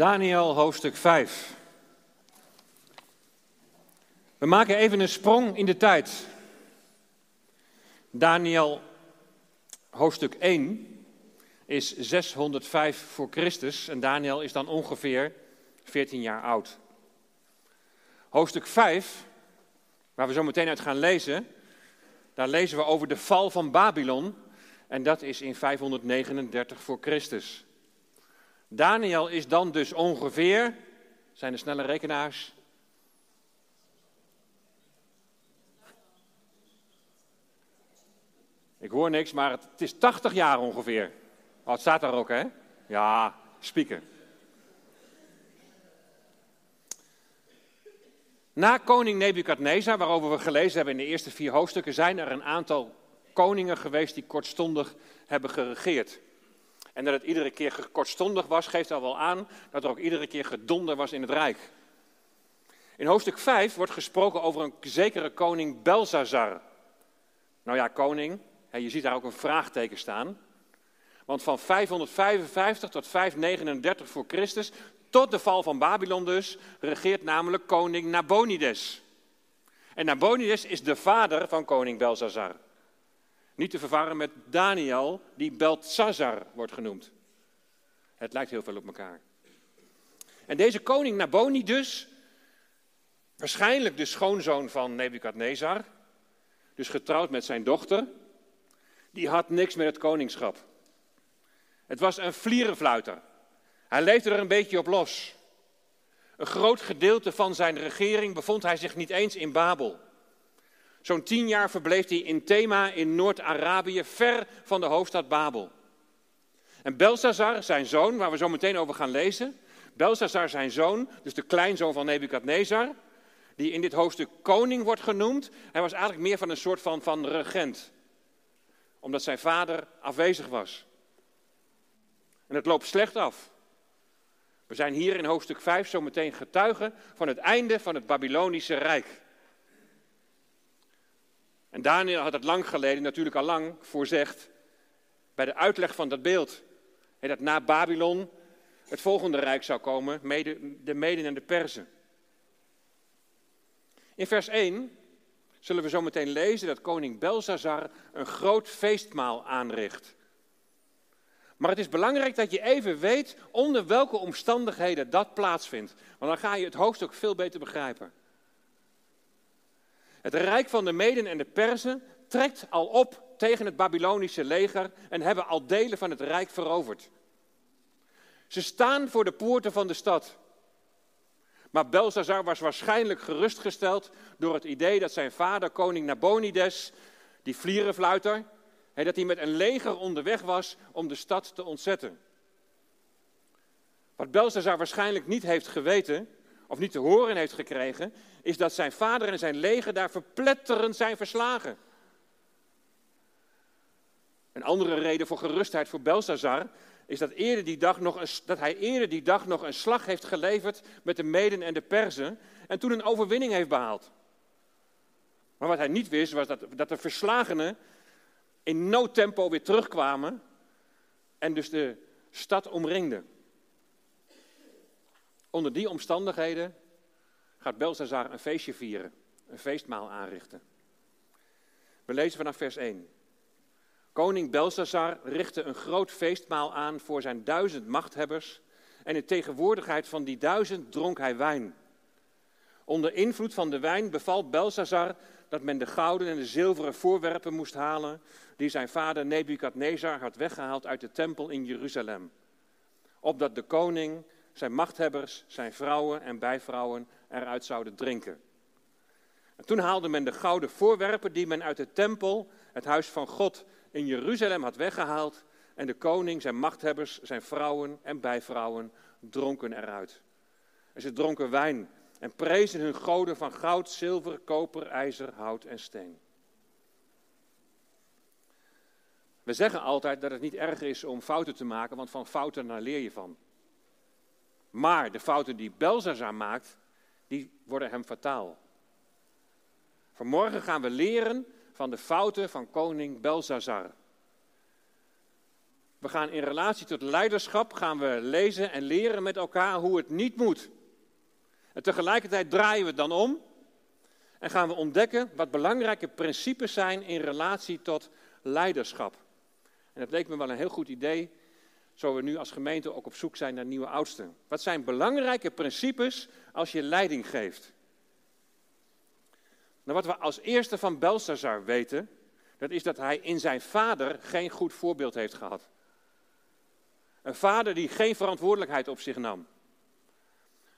Daniel hoofdstuk 5. We maken even een sprong in de tijd. Daniel hoofdstuk 1 is 605 voor Christus en Daniel is dan ongeveer 14 jaar oud. Hoofdstuk 5, waar we zo meteen uit gaan lezen, daar lezen we over de val van Babylon en dat is in 539 voor Christus. Daniel is dan dus ongeveer, zijn er snelle rekenaars? Ik hoor niks, maar het, is 80 jaar ongeveer. Oh, het staat daar ook, hè? Ja, spieken. Na koning Nebukadnezar, waarover we gelezen hebben in de eerste vier hoofdstukken, zijn er een aantal koningen geweest die kortstondig hebben geregeerd. En dat het iedere keer kortstondig was, geeft al wel aan dat er ook iedere keer gedonder was in het rijk. In hoofdstuk 5 wordt gesproken over een zekere koning Belsazar. Nou ja, koning, je ziet daar ook een vraagteken staan. Want van 555 tot 539 voor Christus, tot de val van Babylon dus, regeert namelijk koning Nabonides. En Nabonides is de vader van koning Belsazar. Niet te verwarren met Daniel, die Beltzazar wordt genoemd. Het lijkt heel veel op elkaar. En deze koning Naboni dus, waarschijnlijk de schoonzoon van Nebukadnezar, dus getrouwd met zijn dochter, die had niks met het koningschap. Het was een vlierenfluiter. Hij leefde er een beetje op los. Een groot gedeelte van zijn regering bevond hij zich niet eens in Babel. Zo'n tien jaar verbleef hij in Thema in Noord-Arabië, ver van de hoofdstad Babel. En Belsazar, zijn zoon, waar we zo meteen over gaan lezen, Belsazar, zijn zoon, dus de kleinzoon van Nebukadnezar, die in dit hoofdstuk koning wordt genoemd, hij was eigenlijk meer van een soort van, van regent, omdat zijn vader afwezig was. En het loopt slecht af. We zijn hier in hoofdstuk 5 zo meteen getuigen van het einde van het Babylonische Rijk. En Daniel had het lang geleden natuurlijk al lang voorzegd bij de uitleg van dat beeld. dat na Babylon het volgende rijk zou komen, de Meden en de Perzen. In vers 1 zullen we zo meteen lezen dat koning Belsazar een groot feestmaal aanricht. Maar het is belangrijk dat je even weet onder welke omstandigheden dat plaatsvindt. Want dan ga je het hoofdstuk veel beter begrijpen. Het rijk van de Meden en de Perzen trekt al op tegen het Babylonische leger en hebben al delen van het rijk veroverd. Ze staan voor de poorten van de stad. Maar Belshazzar was waarschijnlijk gerustgesteld door het idee dat zijn vader, koning Nabonides, die vlierenfluiter, dat hij met een leger onderweg was om de stad te ontzetten. Wat Belshazzar waarschijnlijk niet heeft geweten, of niet te horen heeft gekregen, is dat zijn vader en zijn leger daar verpletterend zijn verslagen. Een andere reden voor gerustheid voor Belshazzar is dat, eerder die dag nog een, dat hij eerder die dag nog een slag heeft geleverd met de Meden en de Perzen en toen een overwinning heeft behaald. Maar wat hij niet wist was dat, dat de verslagenen in no tempo weer terugkwamen en dus de stad omringden. Onder die omstandigheden gaat Belshazzar een feestje vieren, een feestmaal aanrichten. We lezen vanaf vers 1. Koning Belshazzar richtte een groot feestmaal aan voor zijn duizend machthebbers en in tegenwoordigheid van die duizend dronk hij wijn. Onder invloed van de wijn beval Belshazzar dat men de gouden en de zilveren voorwerpen moest halen die zijn vader Nebukadnezar had weggehaald uit de tempel in Jeruzalem. Opdat de koning zijn machthebbers, zijn vrouwen en bijvrouwen eruit zouden drinken. En toen haalde men de gouden voorwerpen die men uit de tempel, het huis van God in Jeruzalem had weggehaald. En de koning, zijn machthebbers, zijn vrouwen en bijvrouwen dronken eruit. En ze dronken wijn en prezen hun goden van goud, zilver, koper, ijzer, hout en steen. We zeggen altijd dat het niet erg is om fouten te maken, want van fouten leer je van. Maar de fouten die Belzazar maakt, die worden hem fataal. Vanmorgen gaan we leren van de fouten van koning Belzazar. We gaan in relatie tot leiderschap gaan we lezen en leren met elkaar hoe het niet moet. En tegelijkertijd draaien we het dan om en gaan we ontdekken wat belangrijke principes zijn in relatie tot leiderschap. En dat leek me wel een heel goed idee, zo we nu als gemeente ook op zoek zijn naar nieuwe oudsten. Wat zijn belangrijke principes als je leiding geeft? Nou, wat we als eerste van Belshazzar weten, dat is dat hij in zijn vader geen goed voorbeeld heeft gehad. Een vader die geen verantwoordelijkheid op zich nam.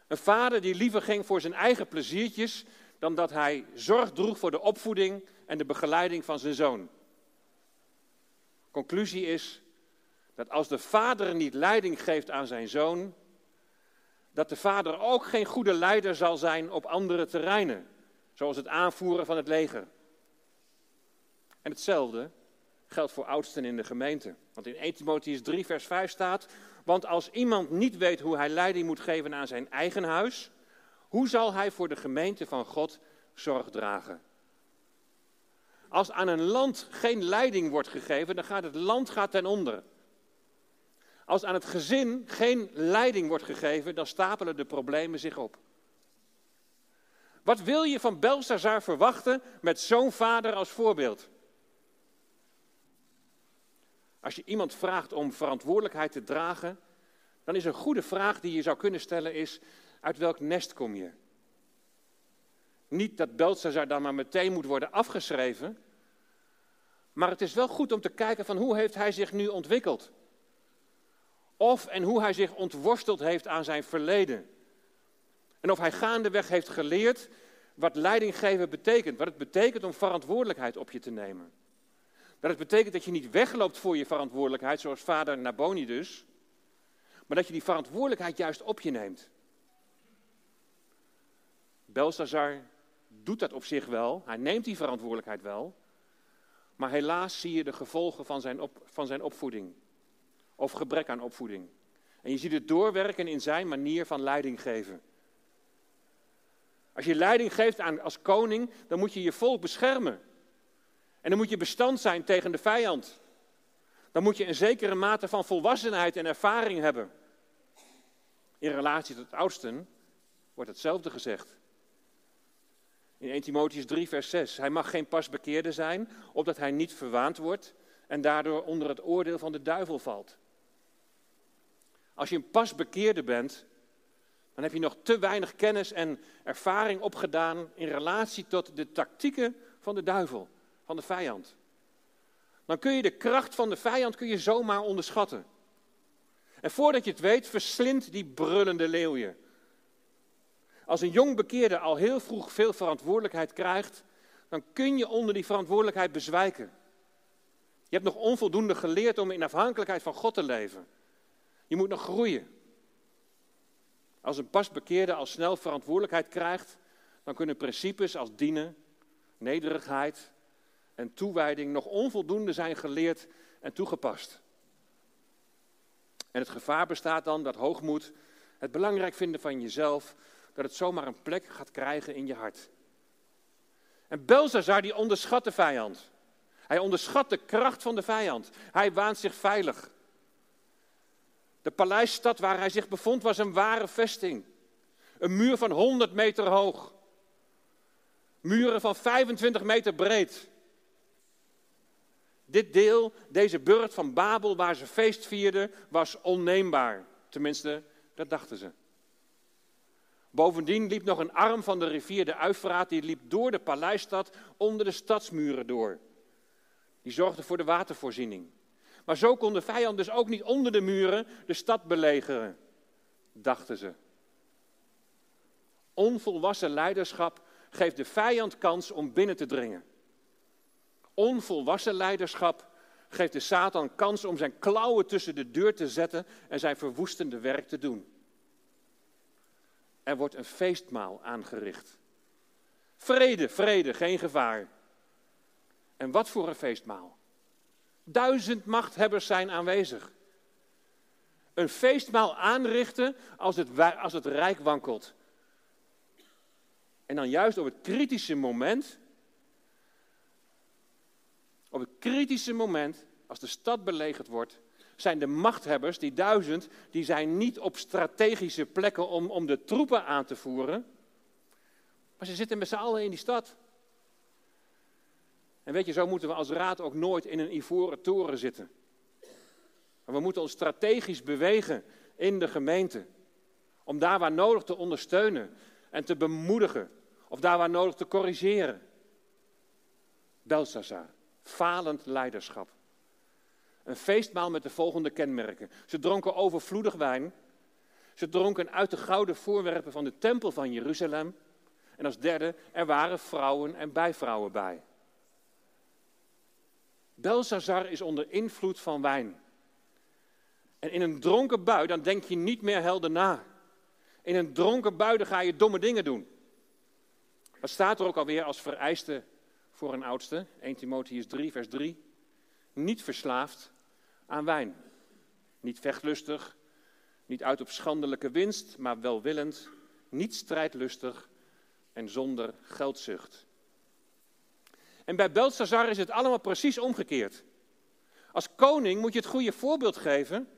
Een vader die liever ging voor zijn eigen pleziertjes dan dat hij zorg droeg voor de opvoeding en de begeleiding van zijn zoon. Conclusie is dat als de vader niet leiding geeft aan zijn zoon, dat de vader ook geen goede leider zal zijn op andere terreinen, zoals het aanvoeren van het leger. En hetzelfde geldt voor oudsten in de gemeente. Want in 1 Timotheüs 3 vers 5 staat, want als iemand niet weet hoe hij leiding moet geven aan zijn eigen huis, hoe zal hij voor de gemeente van God zorg dragen? Als aan een land geen leiding wordt gegeven, dan gaat het land gaat ten onder. Als aan het gezin geen leiding wordt gegeven, dan stapelen de problemen zich op. Wat wil je van Belshazzar verwachten met zo'n vader als voorbeeld? Als je iemand vraagt om verantwoordelijkheid te dragen, dan is een goede vraag die je zou kunnen stellen is, uit welk nest kom je? Niet dat Belshazzar dan maar meteen moet worden afgeschreven, maar het is wel goed om te kijken van hoe heeft hij zich nu ontwikkeld? Of en hoe hij zich ontworsteld heeft aan zijn verleden. En of hij gaandeweg heeft geleerd wat leidinggeven betekent, wat het betekent om verantwoordelijkheid op je te nemen. Dat het betekent dat je niet wegloopt voor je verantwoordelijkheid, zoals vader Naboni dus, maar dat je die verantwoordelijkheid juist op je neemt. Belshazzar doet dat op zich wel, hij neemt die verantwoordelijkheid wel, maar helaas zie je de gevolgen van zijn, op, van zijn opvoeding, of gebrek aan opvoeding. En je ziet het doorwerken in zijn manier van leiding geven. Als je leiding geeft aan, als koning, dan moet je je volk beschermen. En dan moet je bestand zijn tegen de vijand. Dan moet je een zekere mate van volwassenheid en ervaring hebben. In relatie tot oudsten wordt hetzelfde gezegd. In 1 Timotheus 3, vers 6. Hij mag geen pasbekeerde zijn, opdat hij niet verwaand wordt en daardoor onder het oordeel van de duivel valt. Als je een pasbekeerde bent, dan heb je nog te weinig kennis en ervaring opgedaan in relatie tot de tactieken van de duivel van de vijand. Dan kun je de kracht van de vijand kun je zomaar onderschatten. En voordat je het weet, verslindt die brullende leeuw je. Als een jong bekeerde al heel vroeg veel verantwoordelijkheid krijgt, dan kun je onder die verantwoordelijkheid bezwijken. Je hebt nog onvoldoende geleerd om in afhankelijkheid van God te leven. Je moet nog groeien. Als een pasbekeerde al snel verantwoordelijkheid krijgt, dan kunnen principes als dienen, nederigheid, en toewijding nog onvoldoende zijn geleerd en toegepast. En het gevaar bestaat dan dat hoogmoed, het belangrijk vinden van jezelf, dat het zomaar een plek gaat krijgen in je hart. En Belzazar die onderschat de vijand. Hij onderschat de kracht van de vijand. Hij waant zich veilig. De paleisstad waar hij zich bevond was een ware vesting. Een muur van 100 meter hoog. Muren van 25 meter breed. Dit deel, deze burcht van Babel waar ze feest vierden, was onneembaar. Tenminste, dat dachten ze. Bovendien liep nog een arm van de rivier de Uifraat, die liep door de paleisstad onder de stadsmuren door. Die zorgde voor de watervoorziening. Maar zo kon de vijand dus ook niet onder de muren de stad belegeren, dachten ze. Onvolwassen leiderschap geeft de vijand kans om binnen te dringen. Onvolwassen leiderschap geeft de Satan kans om zijn klauwen tussen de deur te zetten en zijn verwoestende werk te doen. Er wordt een feestmaal aangericht. Vrede, vrede, geen gevaar. En wat voor een feestmaal? Duizend machthebbers zijn aanwezig. Een feestmaal aanrichten als het, als het rijk wankelt. En dan juist op het kritische moment op het kritische moment, als de stad belegerd wordt, zijn de machthebbers, die duizend, die zijn niet op strategische plekken om, om de troepen aan te voeren. Maar ze zitten met z'n allen in die stad. En weet je, zo moeten we als raad ook nooit in een ivoren toren zitten. Maar we moeten ons strategisch bewegen in de gemeente. Om daar waar nodig te ondersteunen en te bemoedigen. Of daar waar nodig te corrigeren. Belshazzar, falend leiderschap. Een feestmaal met de volgende kenmerken. Ze dronken overvloedig wijn. Ze dronken uit de gouden voorwerpen van de tempel van Jeruzalem. En als derde, er waren vrouwen en bijvrouwen bij. Belshazzar is onder invloed van wijn. En in een dronken bui, dan denk je niet meer helder na. In een dronken bui, dan ga je domme dingen doen. Wat staat er ook alweer als vereiste voor een oudste? 1 Timotheus 3, vers 3. Niet verslaafd aan wijn. Niet vechtlustig, niet uit op schandelijke winst, maar welwillend, niet strijdlustig en zonder geldzucht. En bij Belshazzar is het allemaal precies omgekeerd. Als koning moet je het goede voorbeeld geven.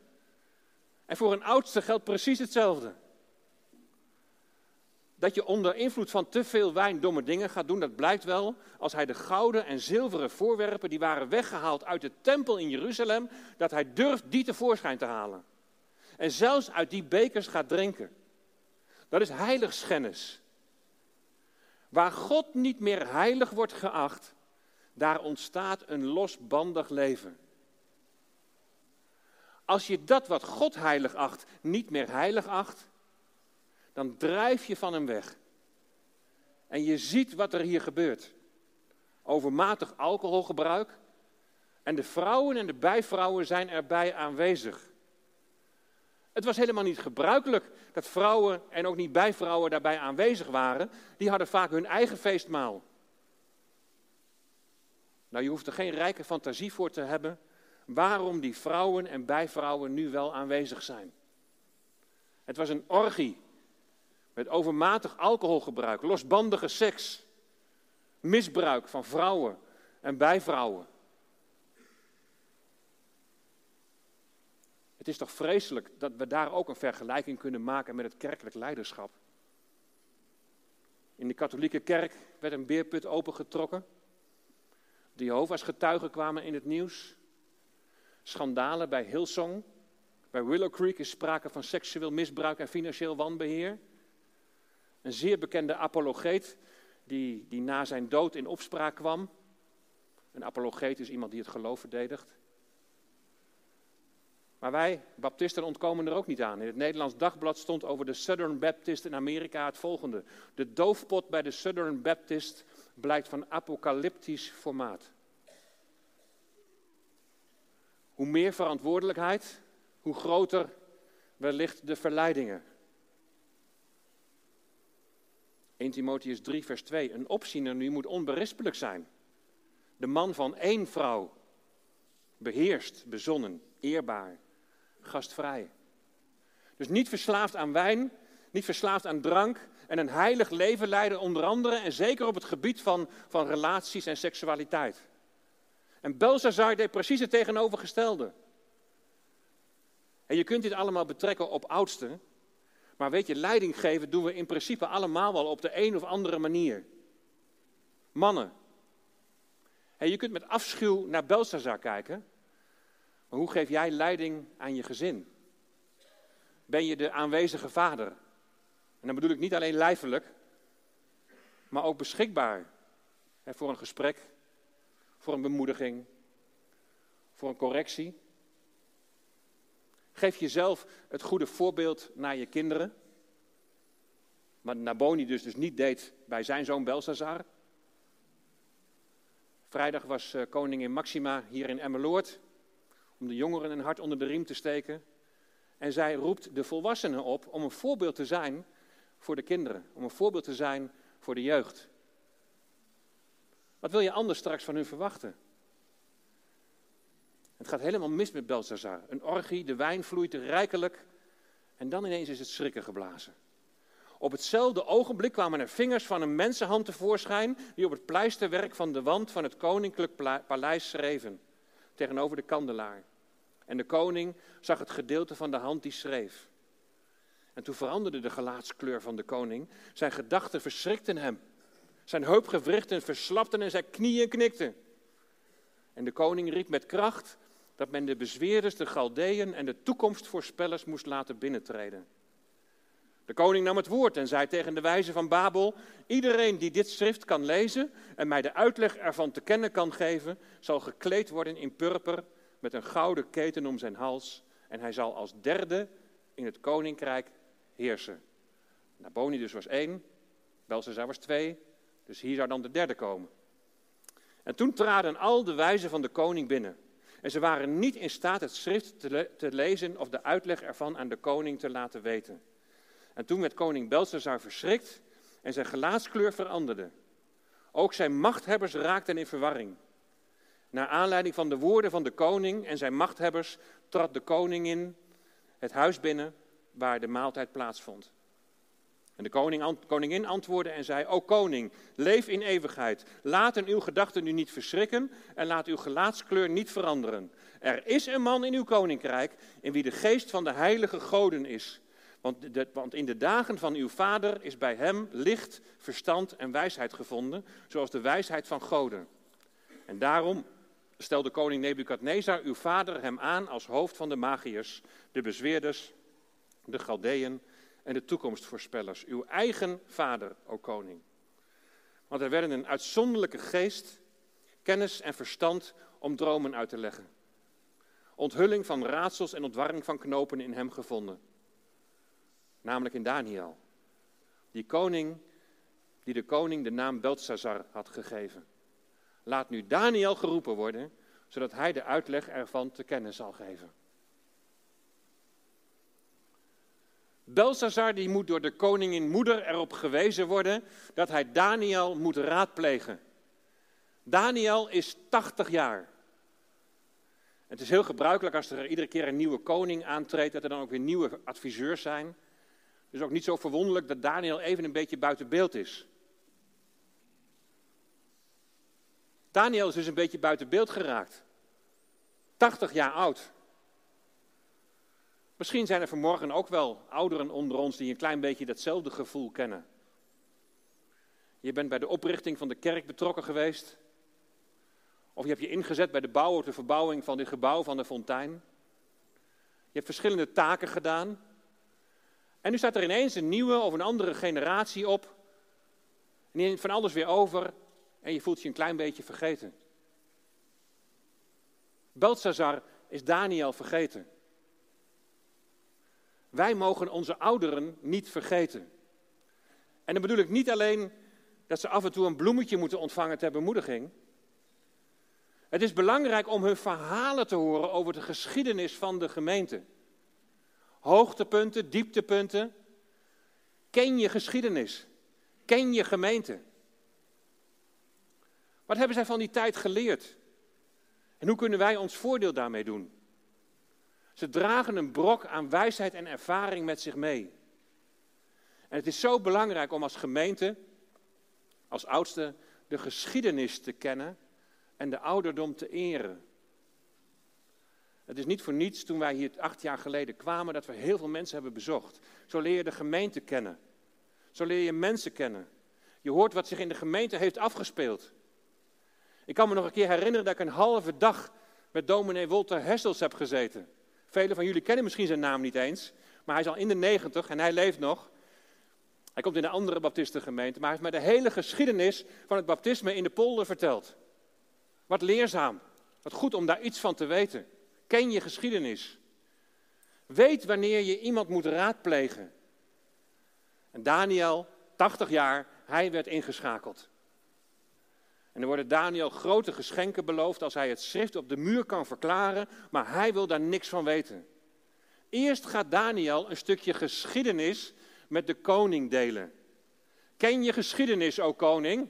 En voor een oudste geldt precies hetzelfde. Dat je onder invloed van te veel wijn domme dingen gaat doen, dat blijkt wel als hij de gouden en zilveren voorwerpen die waren weggehaald uit de tempel in Jeruzalem, dat hij durft die tevoorschijn te halen. En zelfs uit die bekers gaat drinken. Dat is heiligschennis. Waar God niet meer heilig wordt geacht, daar ontstaat een losbandig leven. Als je dat wat God heilig acht niet meer heilig acht, dan drijf je van hem weg. En je ziet wat er hier gebeurt. Overmatig alcoholgebruik. En de vrouwen en de bijvrouwen zijn erbij aanwezig. Het was helemaal niet gebruikelijk dat vrouwen en ook niet bijvrouwen daarbij aanwezig waren. Die hadden vaak hun eigen feestmaal. Nou, je hoeft er geen rijke fantasie voor te hebben waarom die vrouwen en bijvrouwen nu wel aanwezig zijn. Het was een orgie met overmatig alcoholgebruik, losbandige seks, misbruik van vrouwen en bijvrouwen. Het is toch vreselijk dat we daar ook een vergelijking kunnen maken met het kerkelijk leiderschap. In de katholieke kerk werd een beerput opengetrokken. De Jehovah's getuigen kwamen in het nieuws. Schandalen bij Hillsong. Bij Willow Creek is sprake van seksueel misbruik en financieel wanbeheer. Een zeer bekende apologeet die, die na zijn dood in opspraak kwam. Een apologeet is iemand die het geloof verdedigt. Maar wij, baptisten, ontkomen er ook niet aan. In het Nederlands Dagblad stond over de Southern Baptist in Amerika het volgende. De doofpot bij de Southern Baptist blijkt van apocalyptisch formaat. Hoe meer verantwoordelijkheid, hoe groter wellicht de verleidingen. 1 Timotheus 3, vers 2. Een opziener nu moet onberispelijk zijn. De man van één vrouw. Beheerst, bezonnen, eerbaar, gastvrij. Dus niet verslaafd aan wijn, niet verslaafd aan drank en een heilig leven leiden, onder andere en zeker op het gebied van, van relaties en seksualiteit. En Belshazzar deed precies het tegenovergestelde. En je kunt dit allemaal betrekken op oudsten, maar weet je, leiding geven doen we in principe allemaal wel op de een of andere manier. Mannen. En je kunt met afschuw naar Belshazzar kijken, maar hoe geef jij leiding aan je gezin? Ben je de aanwezige vader? En dan bedoel ik niet alleen lijfelijk, maar ook beschikbaar voor een gesprek, voor een bemoediging, voor een correctie. Geef jezelf het goede voorbeeld naar je kinderen. Wat Naboni dus, dus niet deed bij zijn zoon Belshazzar. Vrijdag was eh, koningin Maxima hier in Emmeloord om de jongeren een hart onder de riem te steken. En zij roept de volwassenen op om een voorbeeld te zijn voor de kinderen, om een voorbeeld te zijn voor de jeugd. Wat wil je anders straks van hun verwachten? Het gaat helemaal mis met Belshazzar. Een orgie, de wijn vloeit rijkelijk en dan ineens is het schrikken geblazen. Op hetzelfde ogenblik kwamen er vingers van een mensenhand tevoorschijn die op het pleisterwerk van de wand van het koninklijk paleis schreven, tegenover de kandelaar. En de koning zag het gedeelte van de hand die schreef. En toen veranderde de gelaatskleur van de koning. Zijn gedachten verschrikten hem. Zijn heupgewrichten verslapten en zijn knieën knikten. En de koning riep met kracht dat men de bezweerders, de Galdeën en de toekomstvoorspellers moest laten binnentreden. De koning nam het woord en zei tegen de wijze van Babel: Iedereen die dit schrift kan lezen en mij de uitleg ervan te kennen kan geven, zal gekleed worden in purper met een gouden keten om zijn hals. En hij zal als derde in het koninkrijk heersen. Nabonidus was één, Belshazzar was twee, dus hier zou dan de derde komen. En toen traden al de wijzen van de koning binnen. En ze waren niet in staat het schrift te, te lezen of de uitleg ervan aan de koning te laten weten. En toen werd koning Belshazzar verschrikt en zijn gelaatskleur veranderde. Ook zijn machthebbers raakten in verwarring. Naar aanleiding van de woorden van de koning en zijn machthebbers trad de koningin het huis binnen waar de maaltijd plaatsvond. En de koning, koningin antwoordde en zei: O koning, leef in eeuwigheid. Laten uw gedachten u niet verschrikken en laat uw gelaatskleur niet veranderen. Er is een man in uw koninkrijk in wie de geest van de heilige goden is. Want, want in de dagen van uw vader is bij hem licht, verstand en wijsheid gevonden, zoals de wijsheid van goden. En daarom stelde koning Nebukadnezar uw vader hem aan als hoofd van de magiërs, de bezweerders, de Galdeën en de toekomstvoorspellers. Uw eigen vader, o koning. Want er werden een uitzonderlijke geest, kennis en verstand om dromen uit te leggen. Onthulling van raadsels en ontwarring van knopen in hem gevonden. Namelijk in Daniel. Die koning, die de koning de naam Beltesazar had gegeven. Laat nu Daniel geroepen worden, zodat hij de uitleg ervan te kennen zal geven. Belsazar die moet door de koningin moeder erop gewezen worden dat hij Daniel moet raadplegen. Daniel is 80 jaar. Het is heel gebruikelijk als er iedere keer een nieuwe koning aantreedt, dat er dan ook weer nieuwe adviseurs zijn. Dus ook niet zo verwonderlijk dat Daniel even een beetje buiten beeld is. Daniel is dus een beetje buiten beeld geraakt. 80 jaar oud. Misschien zijn er vanmorgen ook wel ouderen onder ons die een klein beetje datzelfde gevoel kennen. Je bent bij de oprichting van de kerk betrokken geweest. Of je hebt je ingezet bij de bouw of de verbouwing van dit gebouw van de fontein. Je hebt verschillende taken gedaan. En nu staat er ineens een nieuwe of een andere generatie op. En neemt van alles weer over. En je voelt je een klein beetje vergeten. Belshazzar is Daniel vergeten. Wij mogen onze ouderen niet vergeten. En dan bedoel ik niet alleen dat ze af en toe een bloemetje moeten ontvangen ter bemoediging. Het is belangrijk om hun verhalen te horen over de geschiedenis van de gemeente. Hoogtepunten, dieptepunten. Ken je geschiedenis. Ken je gemeente. Wat hebben zij van die tijd geleerd? En hoe kunnen wij ons voordeel daarmee doen? Ze dragen een brok aan wijsheid en ervaring met zich mee. En het is zo belangrijk om als gemeente, als oudste, de geschiedenis te kennen en de ouderdom te eren. Het is niet voor niets toen wij hier acht jaar geleden kwamen dat we heel veel mensen hebben bezocht. Zo leer je de gemeente kennen. Zo leer je mensen kennen. Je hoort wat zich in de gemeente heeft afgespeeld. Ik kan me nog een keer herinneren dat ik een halve dag met dominee Wolter Hessels heb gezeten. Velen van jullie kennen misschien zijn naam niet eens, maar hij is al in de negentig en hij leeft nog. Hij komt in een andere baptistengemeente, maar hij heeft mij de hele geschiedenis van het baptisme in de polder verteld. Wat leerzaam, wat goed om daar iets van te weten. Ken je geschiedenis. Weet wanneer je iemand moet raadplegen. En Daniel, 80 jaar, hij werd ingeschakeld. En er worden Daniel grote geschenken beloofd als hij het schrift op de muur kan verklaren, maar hij wil daar niks van weten. Eerst gaat Daniel een stukje geschiedenis met de koning delen. Ken je geschiedenis, o koning?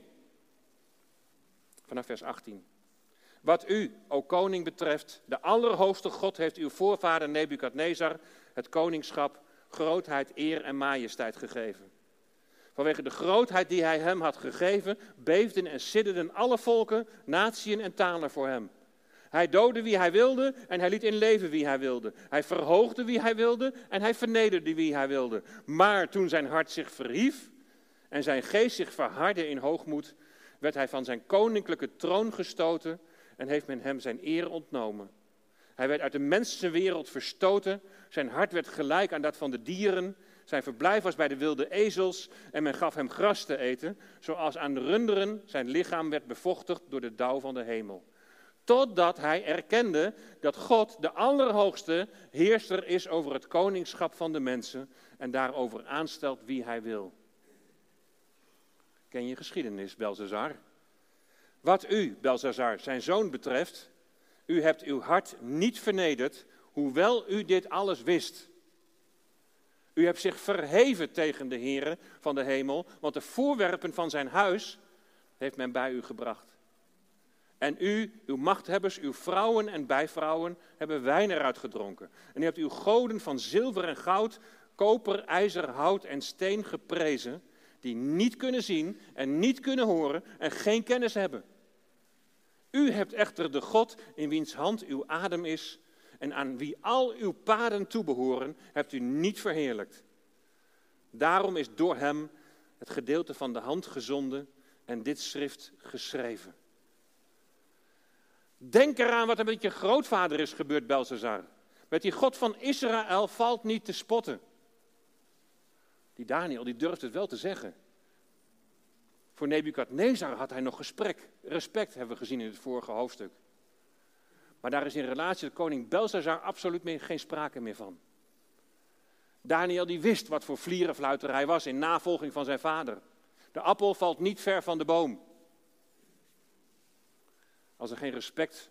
Vanaf vers 18. Wat u, o koning, betreft, de Allerhoogste God heeft uw voorvader Nebukadnezar het koningschap, grootheid, eer en majesteit gegeven. Vanwege de grootheid die hij hem had gegeven, beefden en sidderden alle volken, natieën en talen voor hem. Hij doodde wie hij wilde en hij liet in leven wie hij wilde. Hij verhoogde wie hij wilde en hij vernederde wie hij wilde. Maar toen zijn hart zich verhief en zijn geest zich verhardde in hoogmoed, werd hij van zijn koninklijke troon gestoten en heeft men hem zijn eer ontnomen. Hij werd uit de mensenwereld verstoten, zijn hart werd gelijk aan dat van de dieren, zijn verblijf was bij de wilde ezels en men gaf hem gras te eten, zoals aan de runderen zijn lichaam werd bevochtigd door de dauw van de hemel. Totdat hij erkende dat God, de Allerhoogste, heerster is over het koningschap van de mensen en daarover aanstelt wie hij wil. Ken je geschiedenis, Belzazar? Wat u, Belzazar, zijn zoon betreft, u hebt uw hart niet vernederd, hoewel u dit alles wist. U hebt zich verheven tegen de Heere van de hemel, want de voorwerpen van zijn huis heeft men bij u gebracht. En u, uw machthebbers, uw vrouwen en bijvrouwen, hebben wijn eruit gedronken. En u hebt uw goden van zilver en goud, koper, ijzer, hout en steen geprezen, die niet kunnen zien en niet kunnen horen en geen kennis hebben. U hebt echter de God in wiens hand uw adem is en aan wie al uw paden toebehoren, hebt u niet verheerlijkt. Daarom is door hem het gedeelte van de hand gezonden en dit schrift geschreven. Denk eraan wat er met je grootvader is gebeurd, Belshazzar. Met die God van Israël valt niet te spotten. Die Daniel, die durft het wel te zeggen. Voor Nebukadnezar had hij nog gesprek, respect, hebben we gezien in het vorige hoofdstuk. Maar daar is in relatie tot koning Belshazzar absoluut meer, geen sprake meer van. Daniel die wist wat voor vlierenfluiter hij was in navolging van zijn vader. De appel valt niet ver van de boom. Als er geen respect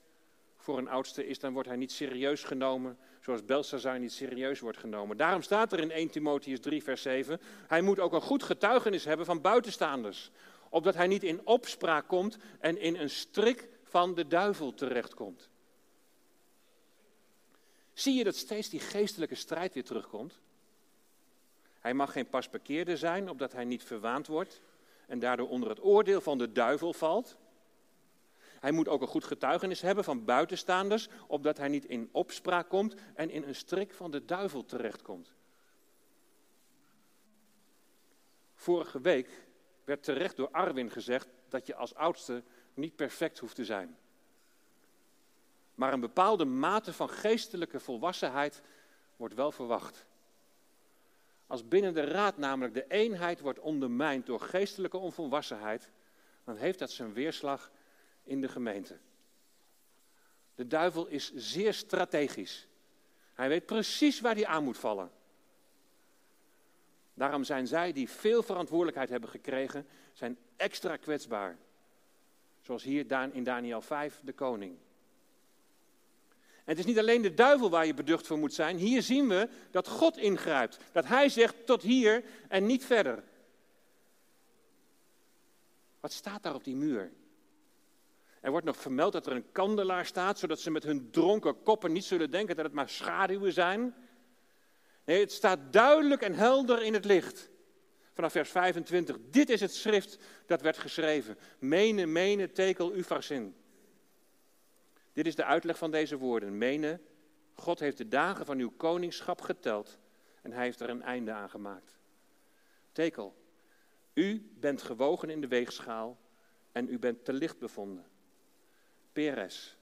voor een oudste is, dan wordt hij niet serieus genomen, zoals Belshazzar niet serieus wordt genomen. Daarom staat er in 1 Timotheus 3, vers 7, hij moet ook een goed getuigenis hebben van buitenstaanders, opdat hij niet in opspraak komt en in een strik van de duivel terechtkomt. Zie je dat steeds die geestelijke strijd weer terugkomt? Hij mag geen pasparkeerder zijn, opdat hij niet verwaand wordt en daardoor onder het oordeel van de duivel valt. Hij moet ook een goed getuigenis hebben van buitenstaanders, opdat hij niet in opspraak komt en in een strik van de duivel terechtkomt. Vorige week werd terecht door Arwin gezegd dat je als oudste niet perfect hoeft te zijn. Maar een bepaalde mate van geestelijke volwassenheid wordt wel verwacht. Als binnen de raad namelijk de eenheid wordt ondermijnd door geestelijke onvolwassenheid, dan heeft dat zijn weerslag in de gemeente. De duivel is zeer strategisch. Hij weet precies waar hij aan moet vallen. Daarom zijn zij die veel verantwoordelijkheid hebben gekregen, zijn extra kwetsbaar. Zoals hier in Daniel 5, de koning. En het is niet alleen de duivel waar je beducht voor moet zijn. Hier zien we dat God ingrijpt. Dat hij zegt tot hier en niet verder. Wat staat daar op die muur? Er wordt nog vermeld dat er een kandelaar staat, zodat ze met hun dronken koppen niet zullen denken dat het maar schaduwen zijn. Nee, het staat duidelijk en helder in het licht. Vanaf vers 25. Dit is het schrift dat werd geschreven. Mene, mene, tekel, ufarsin. Dit is de uitleg van deze woorden. Mene, God heeft de dagen van uw koningschap geteld en hij heeft er een einde aan gemaakt. Tekel, u bent gewogen in de weegschaal en u bent te licht bevonden. Peres,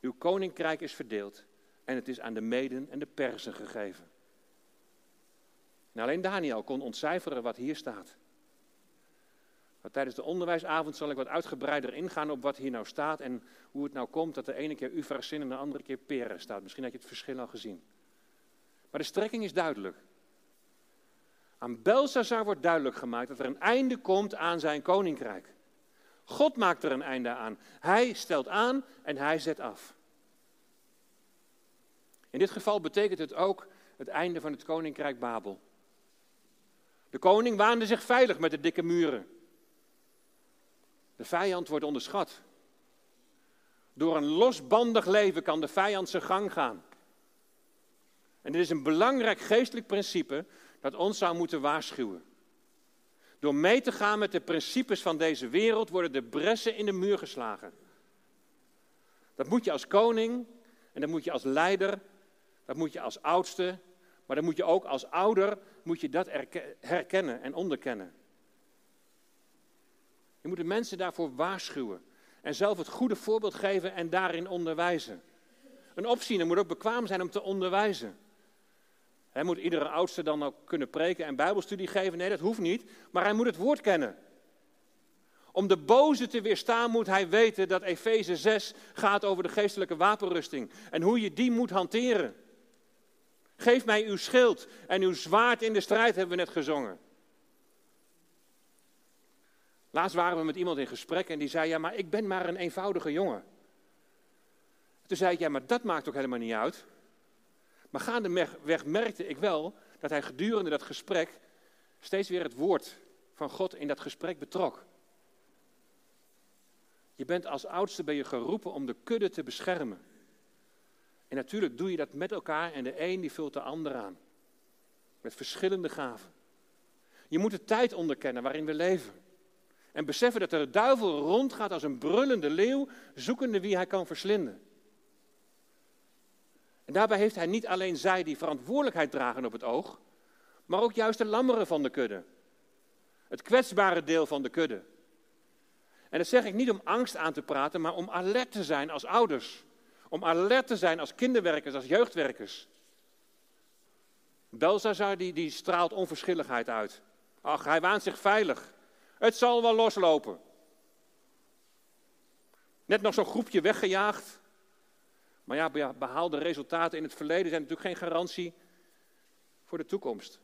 uw koninkrijk is verdeeld en het is aan de Meden en de Persen gegeven. Nou, alleen Daniel kon ontcijferen wat hier staat. Maar tijdens de onderwijsavond zal ik wat uitgebreider ingaan op wat hier nou staat en hoe het nou komt dat de ene keer Ufrasin en de andere keer Peres staat. Misschien heb je het verschil al gezien. Maar de strekking is duidelijk. Aan Belshazzar wordt duidelijk gemaakt dat er een einde komt aan zijn koninkrijk. God maakt er een einde aan. Hij stelt aan en hij zet af. In dit geval betekent het ook het einde van het koninkrijk Babel. De koning waande zich veilig met de dikke muren. De vijand wordt onderschat. Door een losbandig leven kan de vijand zijn gang gaan. En dit is een belangrijk geestelijk principe dat ons zou moeten waarschuwen. Door mee te gaan met de principes van deze wereld worden de bressen in de muur geslagen. Dat moet je als koning en dat moet je als leider, dat moet je als oudste, maar dan moet je ook als ouder moet je dat herkennen en onderkennen. Je moet de mensen daarvoor waarschuwen en zelf het goede voorbeeld geven en daarin onderwijzen. Een opziener moet ook bekwaam zijn om te onderwijzen. Hij moet iedere oudste dan ook kunnen preken en bijbelstudie geven? Nee, dat hoeft niet, maar hij moet het woord kennen. Om de boze te weerstaan moet hij weten dat Efeze 6 gaat over de geestelijke wapenrusting en hoe je die moet hanteren. Geef mij uw schild en uw zwaard in de strijd, hebben we net gezongen. Laatst waren we met iemand in gesprek en die zei: Ja, maar ik ben maar een eenvoudige jongen. Toen zei ik: Ja, maar dat maakt ook helemaal niet uit. Maar gaandeweg merkte ik wel dat hij gedurende dat gesprek steeds weer het woord van God in dat gesprek betrok. Je bent als oudste ben je geroepen om de kudde te beschermen. En natuurlijk doe je dat met elkaar en de een die vult de ander aan. Met verschillende gaven. Je moet de tijd onderkennen waarin we leven. En beseffen dat de duivel rondgaat als een brullende leeuw, zoekende wie hij kan verslinden. En daarbij heeft hij niet alleen zij die verantwoordelijkheid dragen op het oog, maar ook juist de lammeren van de kudde. Het kwetsbare deel van de kudde. En dat zeg ik niet om angst aan te praten, maar om alert te zijn als ouders. Om alert te zijn als kinderwerkers, als jeugdwerkers. Belsazar die, die straalt onverschilligheid uit. Ach, hij waant zich veilig. Het zal wel loslopen. Net nog zo'n groepje weggejaagd. Maar ja, behaalde resultaten in het verleden zijn natuurlijk geen garantie voor de toekomst.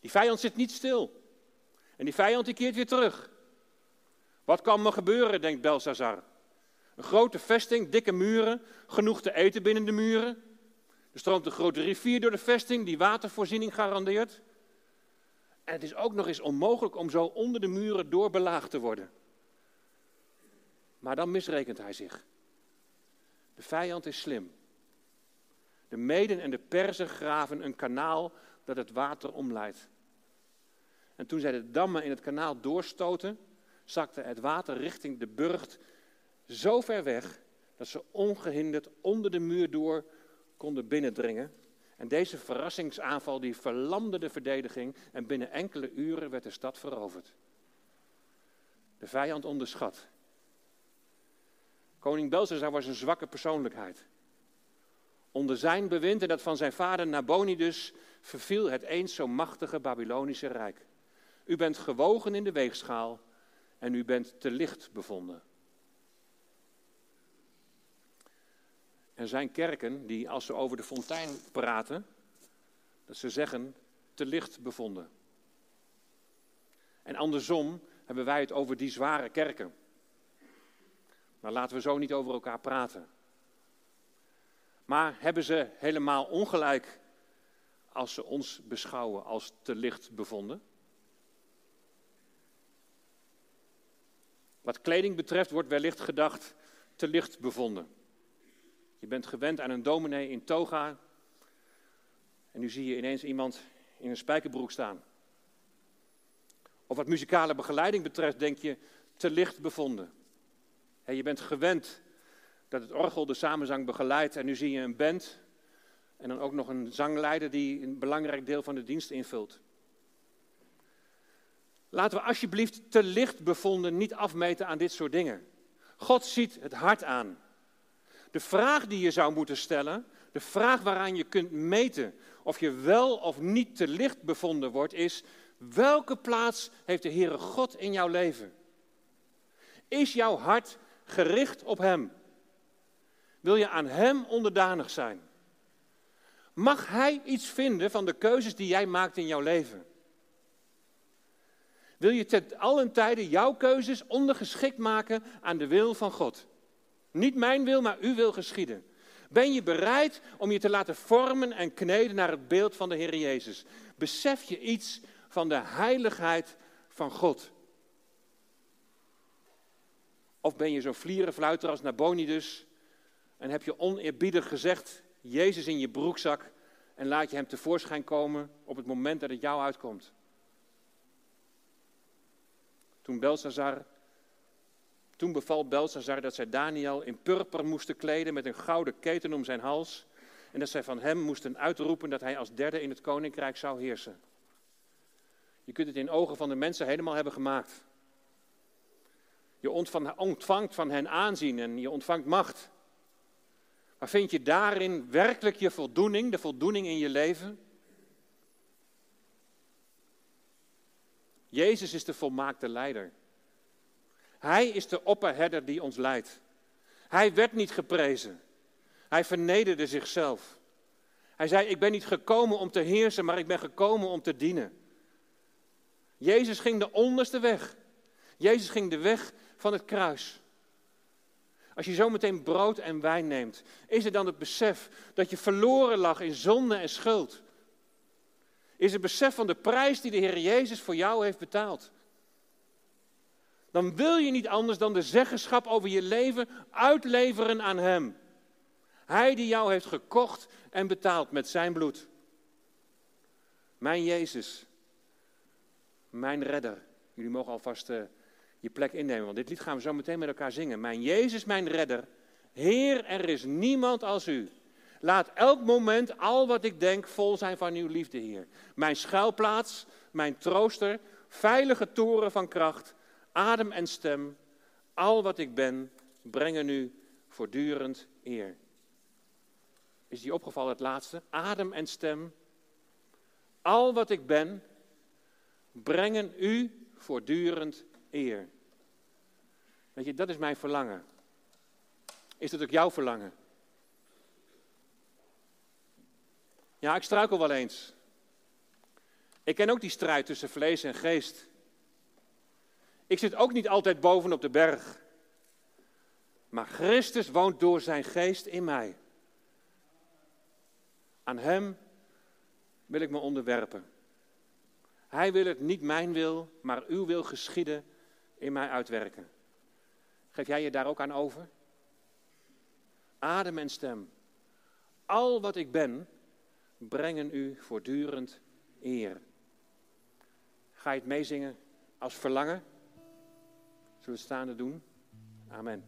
Die vijand zit niet stil. En die vijand die keert weer terug. Wat kan me gebeuren, denkt Belsazar. Een grote vesting, dikke muren, genoeg te eten binnen de muren. Er stroomt een grote rivier door de vesting die watervoorziening garandeert. En het is ook nog eens onmogelijk om zo onder de muren doorbelaagd te worden. Maar dan misrekent hij zich. De vijand is slim. De meden en de perzen graven een kanaal dat het water omleidt. En toen zij de dammen in het kanaal doorstoten, zakte het water richting de burcht zo ver weg dat ze ongehinderd onder de muur door konden binnendringen. En deze verrassingsaanval die verlamde de verdediging en binnen enkele uren werd de stad veroverd. De vijand onderschat. Koning Belshazzar was een zwakke persoonlijkheid. Onder zijn bewind en dat van zijn vader Nabonidus verviel het eens zo machtige Babylonische rijk. U bent gewogen in de weegschaal en u bent te licht bevonden. Er zijn kerken die, als ze over de fontein praten, dat ze zeggen te licht bevonden. En andersom hebben wij het over die zware kerken. Maar laten we zo niet over elkaar praten. Maar hebben ze helemaal ongelijk als ze ons beschouwen als te licht bevonden? Wat kleding betreft wordt wellicht gedacht te licht bevonden. Je bent gewend aan een dominee in toga en nu zie je ineens iemand in een spijkerbroek staan. Of wat muzikale begeleiding betreft denk je te licht bevonden. je bent gewend dat het orgel de samenzang begeleidt en nu zie je een band en dan ook nog een zangleider die een belangrijk deel van de dienst invult. Laten we alsjeblieft te licht bevonden niet afmeten aan dit soort dingen. God ziet het hart aan. De vraag die je zou moeten stellen, de vraag waaraan je kunt meten of je wel of niet te licht bevonden wordt, is: welke plaats heeft de Heere God in jouw leven? Is jouw hart gericht op Hem? Wil je aan Hem onderdanig zijn? Mag Hij iets vinden van de keuzes die jij maakt in jouw leven? Wil je ten allen tijde jouw keuzes ondergeschikt maken aan de wil van God? Niet mijn wil, maar uw wil geschieden. Ben je bereid om je te laten vormen en kneden naar het beeld van de Heer Jezus? Besef je iets van de heiligheid van God? Of ben je zo'n vlierenfluiter als Nabonidus en heb je oneerbiedig gezegd, Jezus in je broekzak en laat je hem tevoorschijn komen op het moment dat het jou uitkomt? Toen Belshazzar Toen beval Belshazzar dat zij Daniel in purper moesten kleden met een gouden keten om zijn hals. En dat zij van hem moesten uitroepen dat hij als derde in het koninkrijk zou heersen. Je kunt het in ogen van de mensen helemaal hebben gemaakt. Je ontvangt van hen aanzien en je ontvangt macht. Maar vind je daarin werkelijk je voldoening, de voldoening in je leven? Jezus is de volmaakte leider. Hij is de opperherder die ons leidt. Hij werd niet geprezen. Hij vernederde zichzelf. Hij zei: Ik ben niet gekomen om te heersen, maar ik ben gekomen om te dienen. Jezus ging de onderste weg. Jezus ging de weg van het kruis. Als je zometeen brood en wijn neemt, is het dan het besef dat je verloren lag in zonde en schuld? Is het besef van de prijs die de Heer Jezus voor jou heeft betaald? Dan wil je niet anders dan de zeggenschap over je leven uitleveren aan Hem. Hij die jou heeft gekocht en betaald met zijn bloed. Mijn Jezus, mijn redder. Jullie mogen alvast uh, je plek innemen, want dit lied gaan we zo meteen met elkaar zingen. Mijn Jezus, mijn redder. Heer, er is niemand als u. Laat elk moment al wat ik denk vol zijn van uw liefde, Heer. Mijn schuilplaats, mijn trooster, veilige toren van kracht, adem en stem, al wat ik ben, brengen u voortdurend eer. Is die opgevallen het laatste? Adem en stem, al wat ik ben, brengen u voortdurend eer. Weet je, dat is mijn verlangen. Is dat ook jouw verlangen? Ja, ik struikel wel eens. Ik ken ook die strijd tussen vlees en geest. Ik zit ook niet altijd boven op de berg. Maar Christus woont door zijn geest in mij. Aan Hem wil ik me onderwerpen. Hij wil het niet mijn wil, maar uw wil geschieden in mij uitwerken. Geef jij je daar ook aan over? Adem en stem. Al wat ik ben, brengen u voortdurend eer. Ga je het meezingen als verlangen? Zullen we staande doen? Amen.